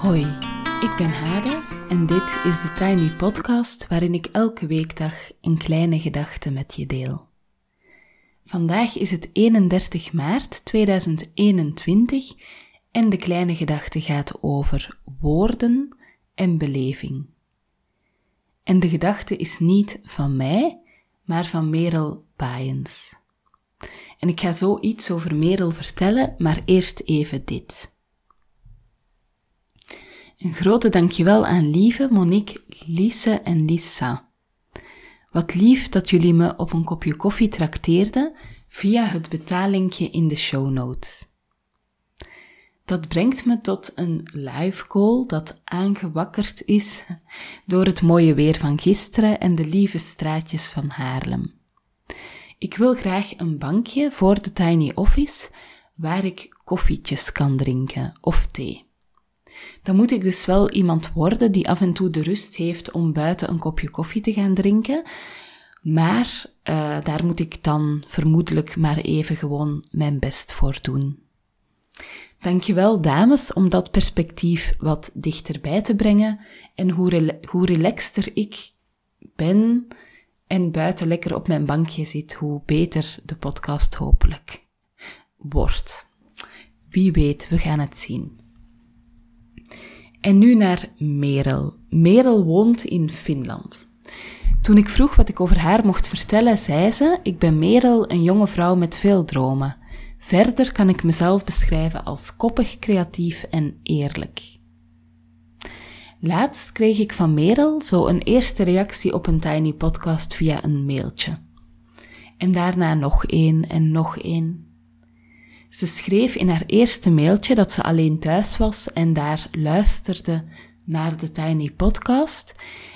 Hoi, ik ben Hade en dit is de Tiny Podcast waarin ik elke weekdag een kleine gedachte met je deel. Vandaag is het 31 maart 2021 en de kleine gedachte gaat over woorden en beleving. En de gedachte is niet van mij, maar van Merel Baaiens. En ik ga zo iets over Merel vertellen, maar eerst even dit. Een grote dankjewel aan Lieve, Monique, Lise en Lisa. Wat lief dat jullie me op een kopje koffie trakteerden via het betalingje in de show notes. Dat brengt me tot een live call dat aangewakkerd is door het mooie weer van gisteren en de lieve straatjes van Haarlem. Ik wil graag een bankje voor de tiny office waar ik koffietjes kan drinken of thee. Dan moet ik dus wel iemand worden die af en toe de rust heeft om buiten een kopje koffie te gaan drinken. Maar uh, daar moet ik dan vermoedelijk maar even gewoon mijn best voor doen. Dankjewel dames om dat perspectief wat dichterbij te brengen en hoe, hoe relaxter ik ben en buiten lekker op mijn bankje zit, hoe beter de podcast hopelijk wordt. Wie weet, we gaan het zien. En nu naar Merel. Merel woont in Finland. Toen ik vroeg wat ik over haar mocht vertellen, zei ze: Ik ben Merel, een jonge vrouw met veel dromen. Verder kan ik mezelf beschrijven als koppig, creatief en eerlijk. Laatst kreeg ik van Merel zo een eerste reactie op een Tiny Podcast via een mailtje. En daarna nog één en nog één. Ze schreef in haar eerste mailtje dat ze alleen thuis was en daar luisterde naar de Tiny Podcast.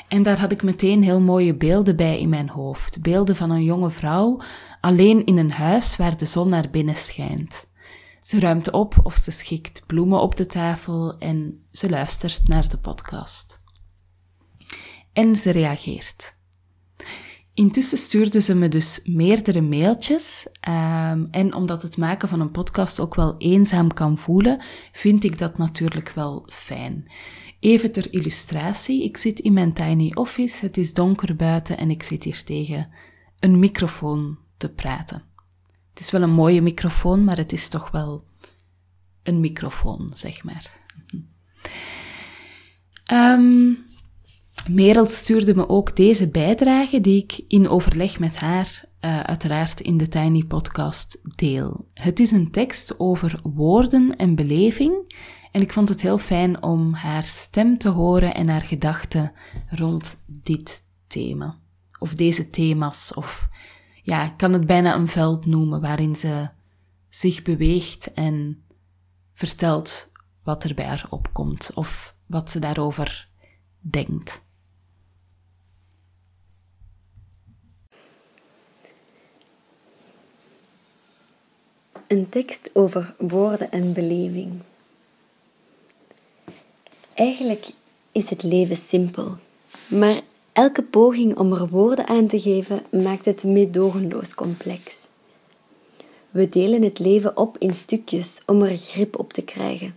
En daar had ik meteen heel mooie beelden bij in mijn hoofd. Beelden van een jonge vrouw alleen in een huis waar de zon naar binnen schijnt. Ze ruimt op of ze schikt bloemen op de tafel en ze luistert naar de podcast. En ze reageert. Intussen stuurde ze me dus meerdere mailtjes. Um, en omdat het maken van een podcast ook wel eenzaam kan voelen, vind ik dat natuurlijk wel fijn. Even ter illustratie, ik zit in mijn tiny office, het is donker buiten en ik zit hier tegen een microfoon te praten. Het is wel een mooie microfoon, maar het is toch wel een microfoon, zeg maar. Um, Merel stuurde me ook deze bijdrage, die ik in overleg met haar uh, uiteraard in de Tiny Podcast deel. Het is een tekst over woorden en beleving. En ik vond het heel fijn om haar stem te horen en haar gedachten rond dit thema. Of deze thema's. Of ja, ik kan het bijna een veld noemen waarin ze zich beweegt en vertelt wat er bij haar opkomt. Of wat ze daarover denkt. Een tekst over woorden en beleving. Eigenlijk is het leven simpel, maar elke poging om er woorden aan te geven maakt het meedogenloos complex. We delen het leven op in stukjes om er grip op te krijgen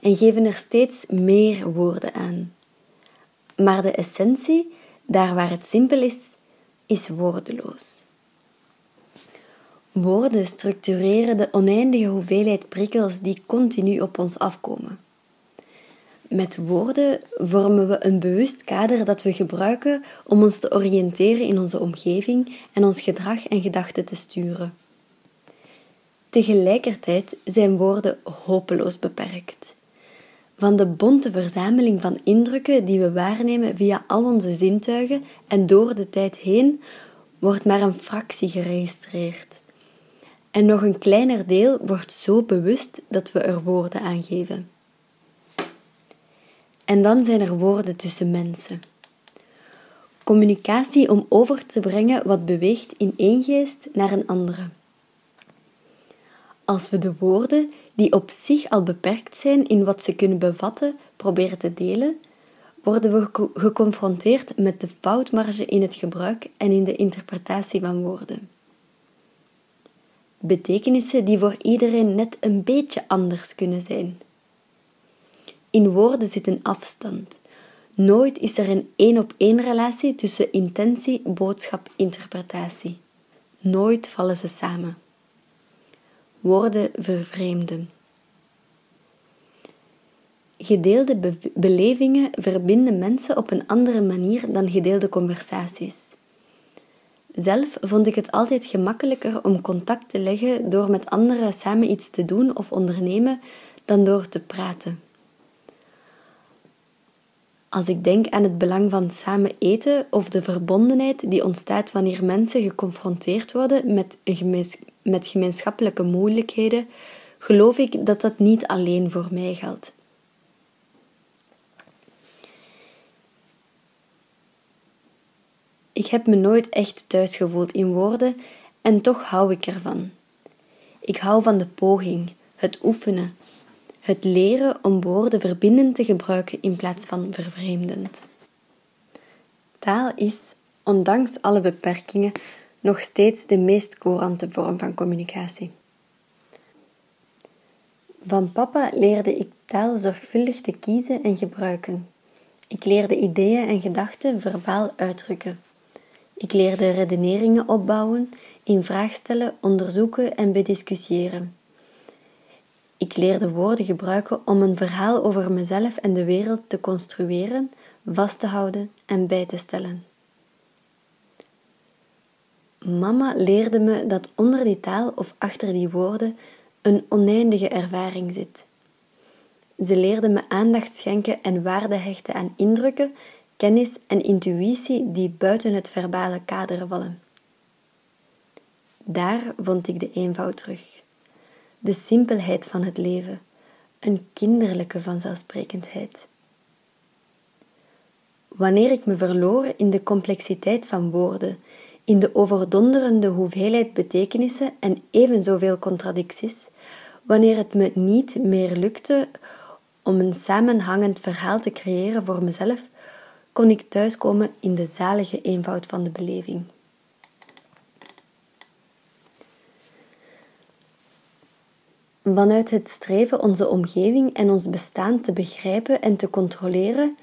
en geven er steeds meer woorden aan. Maar de essentie, daar waar het simpel is, is woordeloos. Woorden structureren de oneindige hoeveelheid prikkels die continu op ons afkomen. Met woorden vormen we een bewust kader dat we gebruiken om ons te oriënteren in onze omgeving en ons gedrag en gedachten te sturen. Tegelijkertijd zijn woorden hopeloos beperkt. Van de bonte verzameling van indrukken die we waarnemen via al onze zintuigen en door de tijd heen, wordt maar een fractie geregistreerd. En nog een kleiner deel wordt zo bewust dat we er woorden aan geven. En dan zijn er woorden tussen mensen. Communicatie om over te brengen wat beweegt in één geest naar een andere. Als we de woorden, die op zich al beperkt zijn in wat ze kunnen bevatten, proberen te delen, worden we geconfronteerd met de foutmarge in het gebruik en in de interpretatie van woorden betekenissen die voor iedereen net een beetje anders kunnen zijn. In woorden zit een afstand. Nooit is er een één op één relatie tussen intentie, boodschap, interpretatie. Nooit vallen ze samen. Woorden vervreemden. Gedeelde belevingen verbinden mensen op een andere manier dan gedeelde conversaties. Zelf vond ik het altijd gemakkelijker om contact te leggen door met anderen samen iets te doen of ondernemen dan door te praten. Als ik denk aan het belang van samen eten of de verbondenheid die ontstaat wanneer mensen geconfronteerd worden met, met gemeenschappelijke moeilijkheden, geloof ik dat dat niet alleen voor mij geldt. Ik heb me nooit echt thuis gevoeld in woorden en toch hou ik ervan. Ik hou van de poging, het oefenen, het leren om woorden verbindend te gebruiken in plaats van vervreemdend. Taal is, ondanks alle beperkingen, nog steeds de meest courante vorm van communicatie. Van papa leerde ik taal zorgvuldig te kiezen en gebruiken. Ik leerde ideeën en gedachten verbaal uitdrukken. Ik leerde redeneringen opbouwen, in vraag stellen, onderzoeken en bediscussiëren. Ik leerde woorden gebruiken om een verhaal over mezelf en de wereld te construeren, vast te houden en bij te stellen. Mama leerde me dat onder die taal of achter die woorden een oneindige ervaring zit. Ze leerde me aandacht schenken en waarde hechten aan indrukken kennis en intuïtie die buiten het verbale kader vallen. Daar vond ik de eenvoud terug, de simpelheid van het leven, een kinderlijke vanzelfsprekendheid. Wanneer ik me verloor in de complexiteit van woorden, in de overdonderende hoeveelheid betekenissen en even zoveel contradicties, wanneer het me niet meer lukte om een samenhangend verhaal te creëren voor mezelf, kon ik thuiskomen in de zalige eenvoud van de beleving. Vanuit het streven onze omgeving en ons bestaan te begrijpen en te controleren,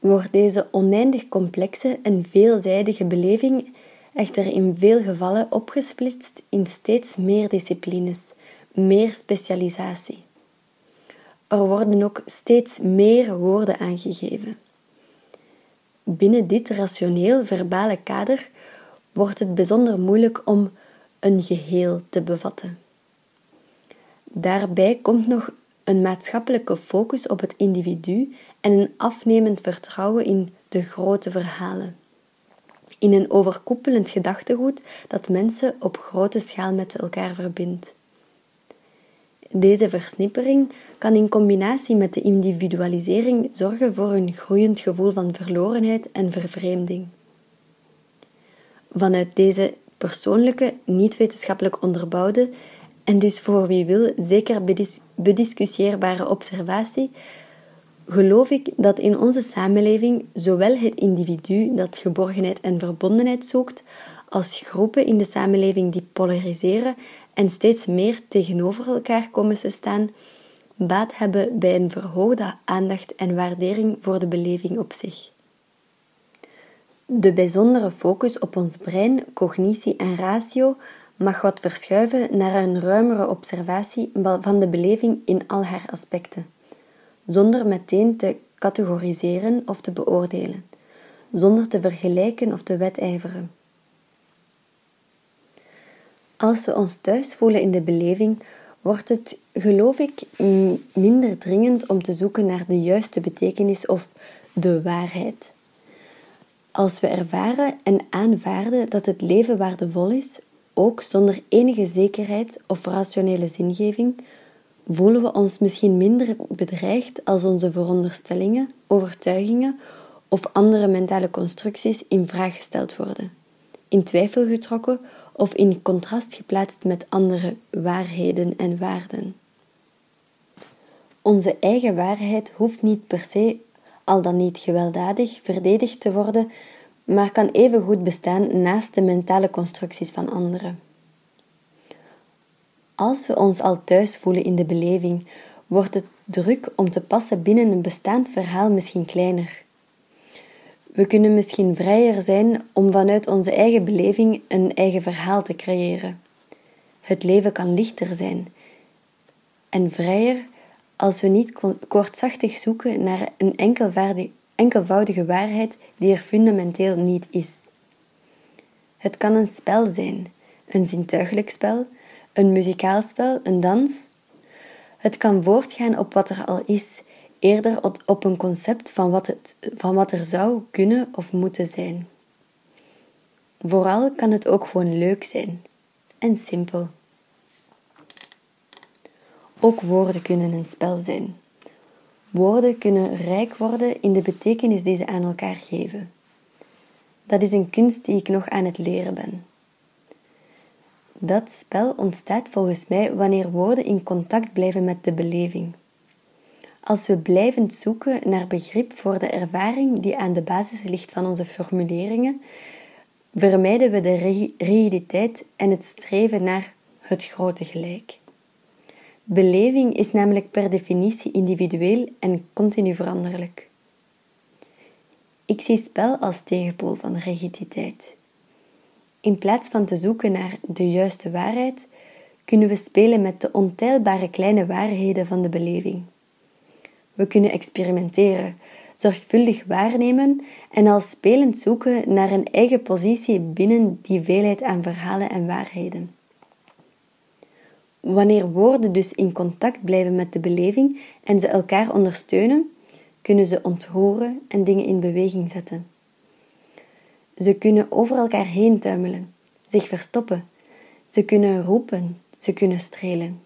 wordt deze oneindig complexe en veelzijdige beleving echter in veel gevallen opgesplitst in steeds meer disciplines, meer specialisatie. Er worden ook steeds meer woorden aangegeven. Binnen dit rationeel verbale kader wordt het bijzonder moeilijk om een geheel te bevatten. Daarbij komt nog een maatschappelijke focus op het individu en een afnemend vertrouwen in de grote verhalen. In een overkoepelend gedachtegoed dat mensen op grote schaal met elkaar verbindt. Deze versnippering kan in combinatie met de individualisering zorgen voor een groeiend gevoel van verlorenheid en vervreemding. Vanuit deze persoonlijke, niet wetenschappelijk onderbouwde en dus voor wie wil zeker bedis bediscussieerbare observatie, geloof ik dat in onze samenleving zowel het individu dat geborgenheid en verbondenheid zoekt, als groepen in de samenleving die polariseren en steeds meer tegenover elkaar komen te staan, baat hebben bij een verhoogde aandacht en waardering voor de beleving op zich. De bijzondere focus op ons brein, cognitie en ratio mag wat verschuiven naar een ruimere observatie van de beleving in al haar aspecten, zonder meteen te categoriseren of te beoordelen, zonder te vergelijken of te wedijveren. Als we ons thuis voelen in de beleving, wordt het, geloof ik, minder dringend om te zoeken naar de juiste betekenis of de waarheid. Als we ervaren en aanvaarden dat het leven waardevol is, ook zonder enige zekerheid of rationele zingeving, voelen we ons misschien minder bedreigd als onze veronderstellingen, overtuigingen of andere mentale constructies in vraag gesteld worden, in twijfel getrokken of in contrast geplaatst met andere waarheden en waarden. Onze eigen waarheid hoeft niet per se, al dan niet gewelddadig, verdedigd te worden, maar kan even goed bestaan naast de mentale constructies van anderen. Als we ons al thuis voelen in de beleving, wordt het druk om te passen binnen een bestaand verhaal misschien kleiner. We kunnen misschien vrijer zijn om vanuit onze eigen beleving een eigen verhaal te creëren. Het leven kan lichter zijn en vrijer als we niet kortzachtig zoeken naar een enkelvoudige waarheid die er fundamenteel niet is. Het kan een spel zijn, een zintuigelijk spel, een muzikaal spel, een dans. Het kan voortgaan op wat er al is, eerder op een concept van wat, het, van wat er zou kunnen of moeten zijn. Vooral kan het ook gewoon leuk zijn en simpel. Ook woorden kunnen een spel zijn. Woorden kunnen rijk worden in de betekenis die ze aan elkaar geven. Dat is een kunst die ik nog aan het leren ben. Dat spel ontstaat volgens mij wanneer woorden in contact blijven met de beleving. Als we blijvend zoeken naar begrip voor de ervaring die aan de basis ligt van onze formuleringen, vermijden we de rigiditeit en het streven naar het grote gelijk. Beleving is namelijk per definitie individueel en continu veranderlijk. Ik zie spel als tegenpool van rigiditeit. In plaats van te zoeken naar de juiste waarheid, kunnen we spelen met de ontelbare kleine waarheden van de beleving. We kunnen experimenteren, zorgvuldig waarnemen en al spelend zoeken naar een eigen positie binnen die veelheid aan verhalen en waarheden. Wanneer woorden dus in contact blijven met de beleving en ze elkaar ondersteunen, kunnen ze ontroeren en dingen in beweging zetten. Ze kunnen over elkaar heen tuimelen, zich verstoppen. Ze kunnen roepen, ze kunnen strelen.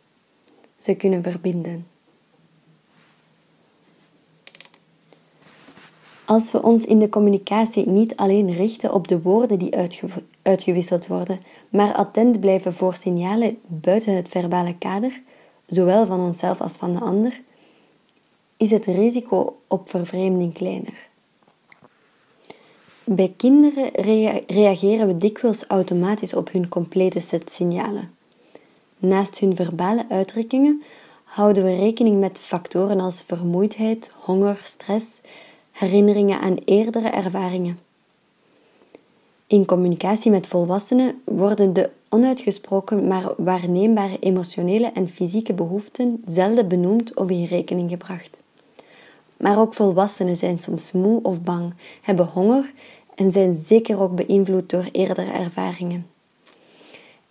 Ze kunnen verbinden. Als we ons in de communicatie niet alleen richten op de woorden die uitgewisseld worden, maar attent blijven voor signalen buiten het verbale kader, zowel van onszelf als van de ander, is het risico op vervreemding kleiner. Bij kinderen reageren we dikwijls automatisch op hun complete set signalen. Naast hun verbale uitdrukkingen houden we rekening met factoren als vermoeidheid, honger, stress, herinneringen aan eerdere ervaringen. In communicatie met volwassenen worden de onuitgesproken maar waarneembare emotionele en fysieke behoeften zelden benoemd of in rekening gebracht. Maar ook volwassenen zijn soms moe of bang, hebben honger en zijn zeker ook beïnvloed door eerdere ervaringen.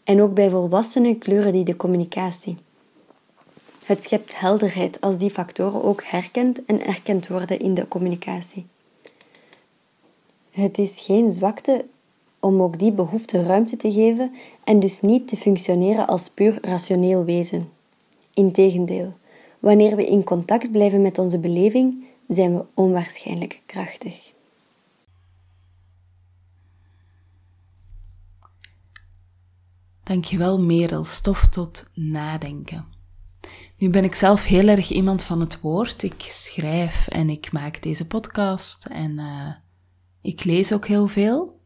En ook bij volwassenen kleuren die de communicatie. Het schept helderheid als die factoren ook herkend en erkend worden in de communicatie. Het is geen zwakte om ook die behoefte ruimte te geven en dus niet te functioneren als puur rationeel wezen. Integendeel, wanneer we in contact blijven met onze beleving, zijn we onwaarschijnlijk krachtig. Dankjewel Merel, stof tot nadenken. Nu ben ik zelf heel erg iemand van het woord. Ik schrijf en ik maak deze podcast en uh, ik lees ook heel veel.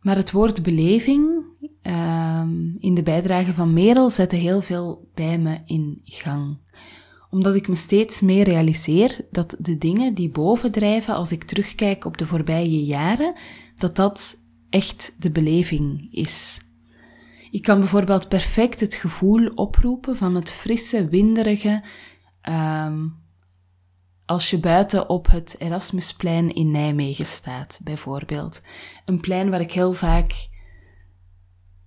Maar het woord beleving uh, in de bijdrage van Merel zette heel veel bij me in gang. Omdat ik me steeds meer realiseer dat de dingen die bovendrijven als ik terugkijk op de voorbije jaren, dat dat echt de beleving is. Ik kan bijvoorbeeld perfect het gevoel oproepen van het frisse, winderige, um, als je buiten op het Erasmusplein in Nijmegen staat, bijvoorbeeld. Een plein waar ik heel vaak,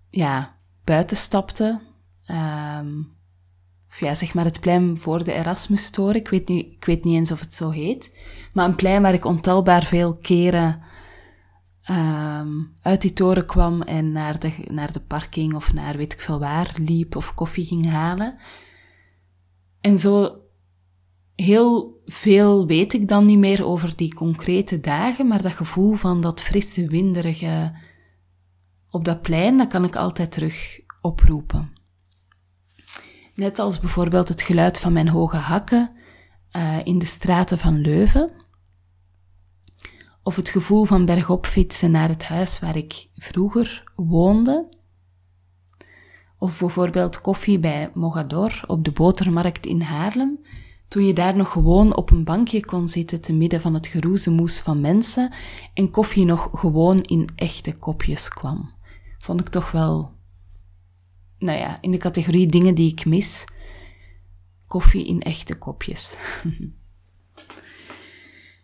ja, buiten stapte. Um, of ja, zeg maar het plein voor de Erasmusstoren. Ik weet, niet, ik weet niet eens of het zo heet. Maar een plein waar ik ontelbaar veel keren um, uit die toren kwam en naar de, naar de parking of naar weet ik veel waar liep of koffie ging halen. En zo heel veel weet ik dan niet meer over die concrete dagen, maar dat gevoel van dat frisse, winderige op dat plein, dat kan ik altijd terug oproepen. Net als bijvoorbeeld het geluid van mijn hoge hakken uh, in de straten van Leuven of het gevoel van bergop fietsen naar het huis waar ik vroeger woonde. Of bijvoorbeeld koffie bij Mogador op de botermarkt in Haarlem, Toen je daar nog gewoon op een bankje kon zitten te midden van het geroezemoes van mensen en koffie nog gewoon in echte kopjes kwam. Vond ik toch wel, nou ja, in de categorie dingen die ik mis. Koffie in echte kopjes.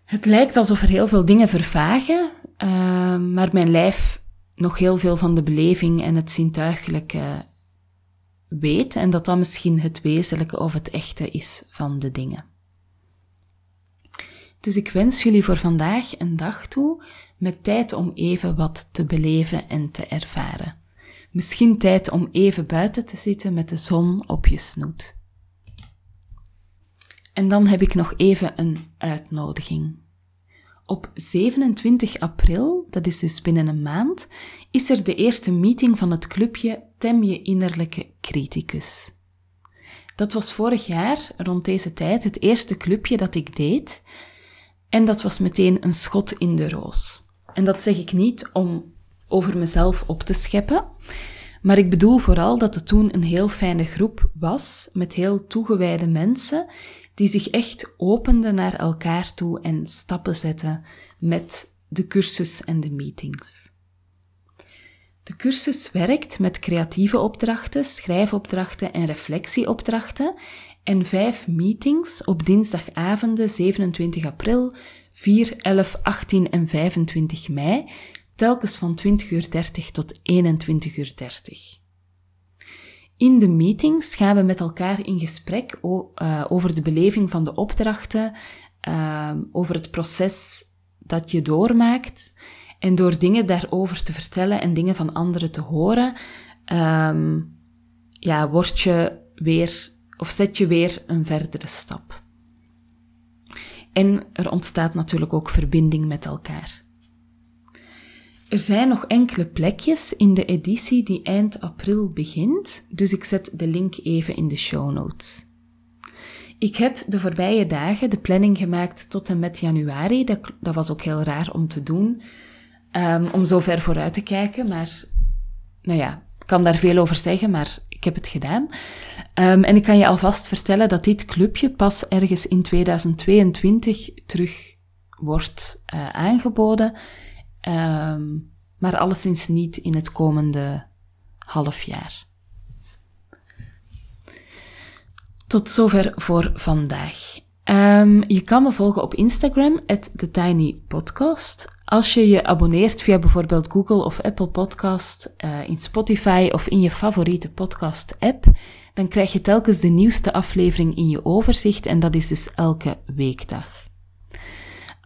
het lijkt alsof er heel veel dingen vervagen, uh, maar mijn lijf nog heel veel van de beleving en het zintuigelijke weet en dat dat misschien het wezenlijke of het echte is van de dingen. Dus ik wens jullie voor vandaag een dag toe met tijd om even wat te beleven en te ervaren. Misschien tijd om even buiten te zitten met de zon op je snoet. En dan heb ik nog even een uitnodiging. Op 27 april, dat is dus binnen een maand, is er de eerste meeting van het clubje Tem je innerlijke criticus. Dat was vorig jaar, rond deze tijd, het eerste clubje dat ik deed. En dat was meteen een schot in de roos. En dat zeg ik niet om over mezelf op te scheppen, maar ik bedoel vooral dat het toen een heel fijne groep was, met heel toegewijde mensen die zich echt openden naar elkaar toe en stappen zetten met de cursus en de meetings. De cursus werkt met creatieve opdrachten, schrijfopdrachten en reflectieopdrachten en vijf meetings op dinsdagavonden 27 april, 4, 11, 18 en 25 mei, telkens van 20.30 uur tot 21.30 uur. In de meetings gaan we met elkaar in gesprek uh, over de beleving van de opdrachten, uh, over het proces dat je doormaakt. En door dingen daarover te vertellen en dingen van anderen te horen, um, ja, word je weer, of zet je weer een verdere stap. En er ontstaat natuurlijk ook verbinding met elkaar. Er zijn nog enkele plekjes in de editie die eind april begint, dus ik zet de link even in de show notes. Ik heb de voorbije dagen de planning gemaakt tot en met januari. Dat, dat was ook heel raar om te doen, um, om zo ver vooruit te kijken. Maar, nou ja, ik kan daar veel over zeggen, maar ik heb het gedaan. Um, en ik kan je alvast vertellen dat dit clubje pas ergens in 2022 terug wordt uh, aangeboden. Um, maar alleszins niet in het komende half jaar. Tot zover voor vandaag. Um, je kan me volgen op Instagram, TheTinyPodcast. Als je je abonneert via bijvoorbeeld Google of Apple Podcast, uh, in Spotify of in je favoriete podcast-app, dan krijg je telkens de nieuwste aflevering in je overzicht en dat is dus elke weekdag.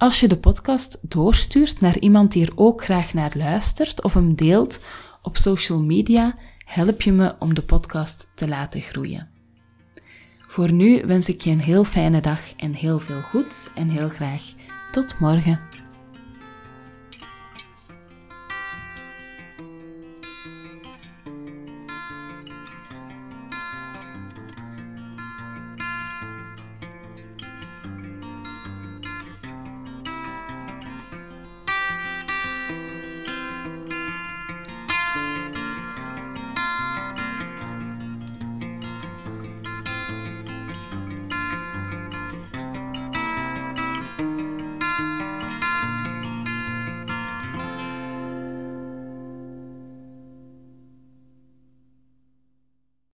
Als je de podcast doorstuurt naar iemand die er ook graag naar luistert of hem deelt op social media, help je me om de podcast te laten groeien. Voor nu wens ik je een heel fijne dag en heel veel goeds en heel graag tot morgen.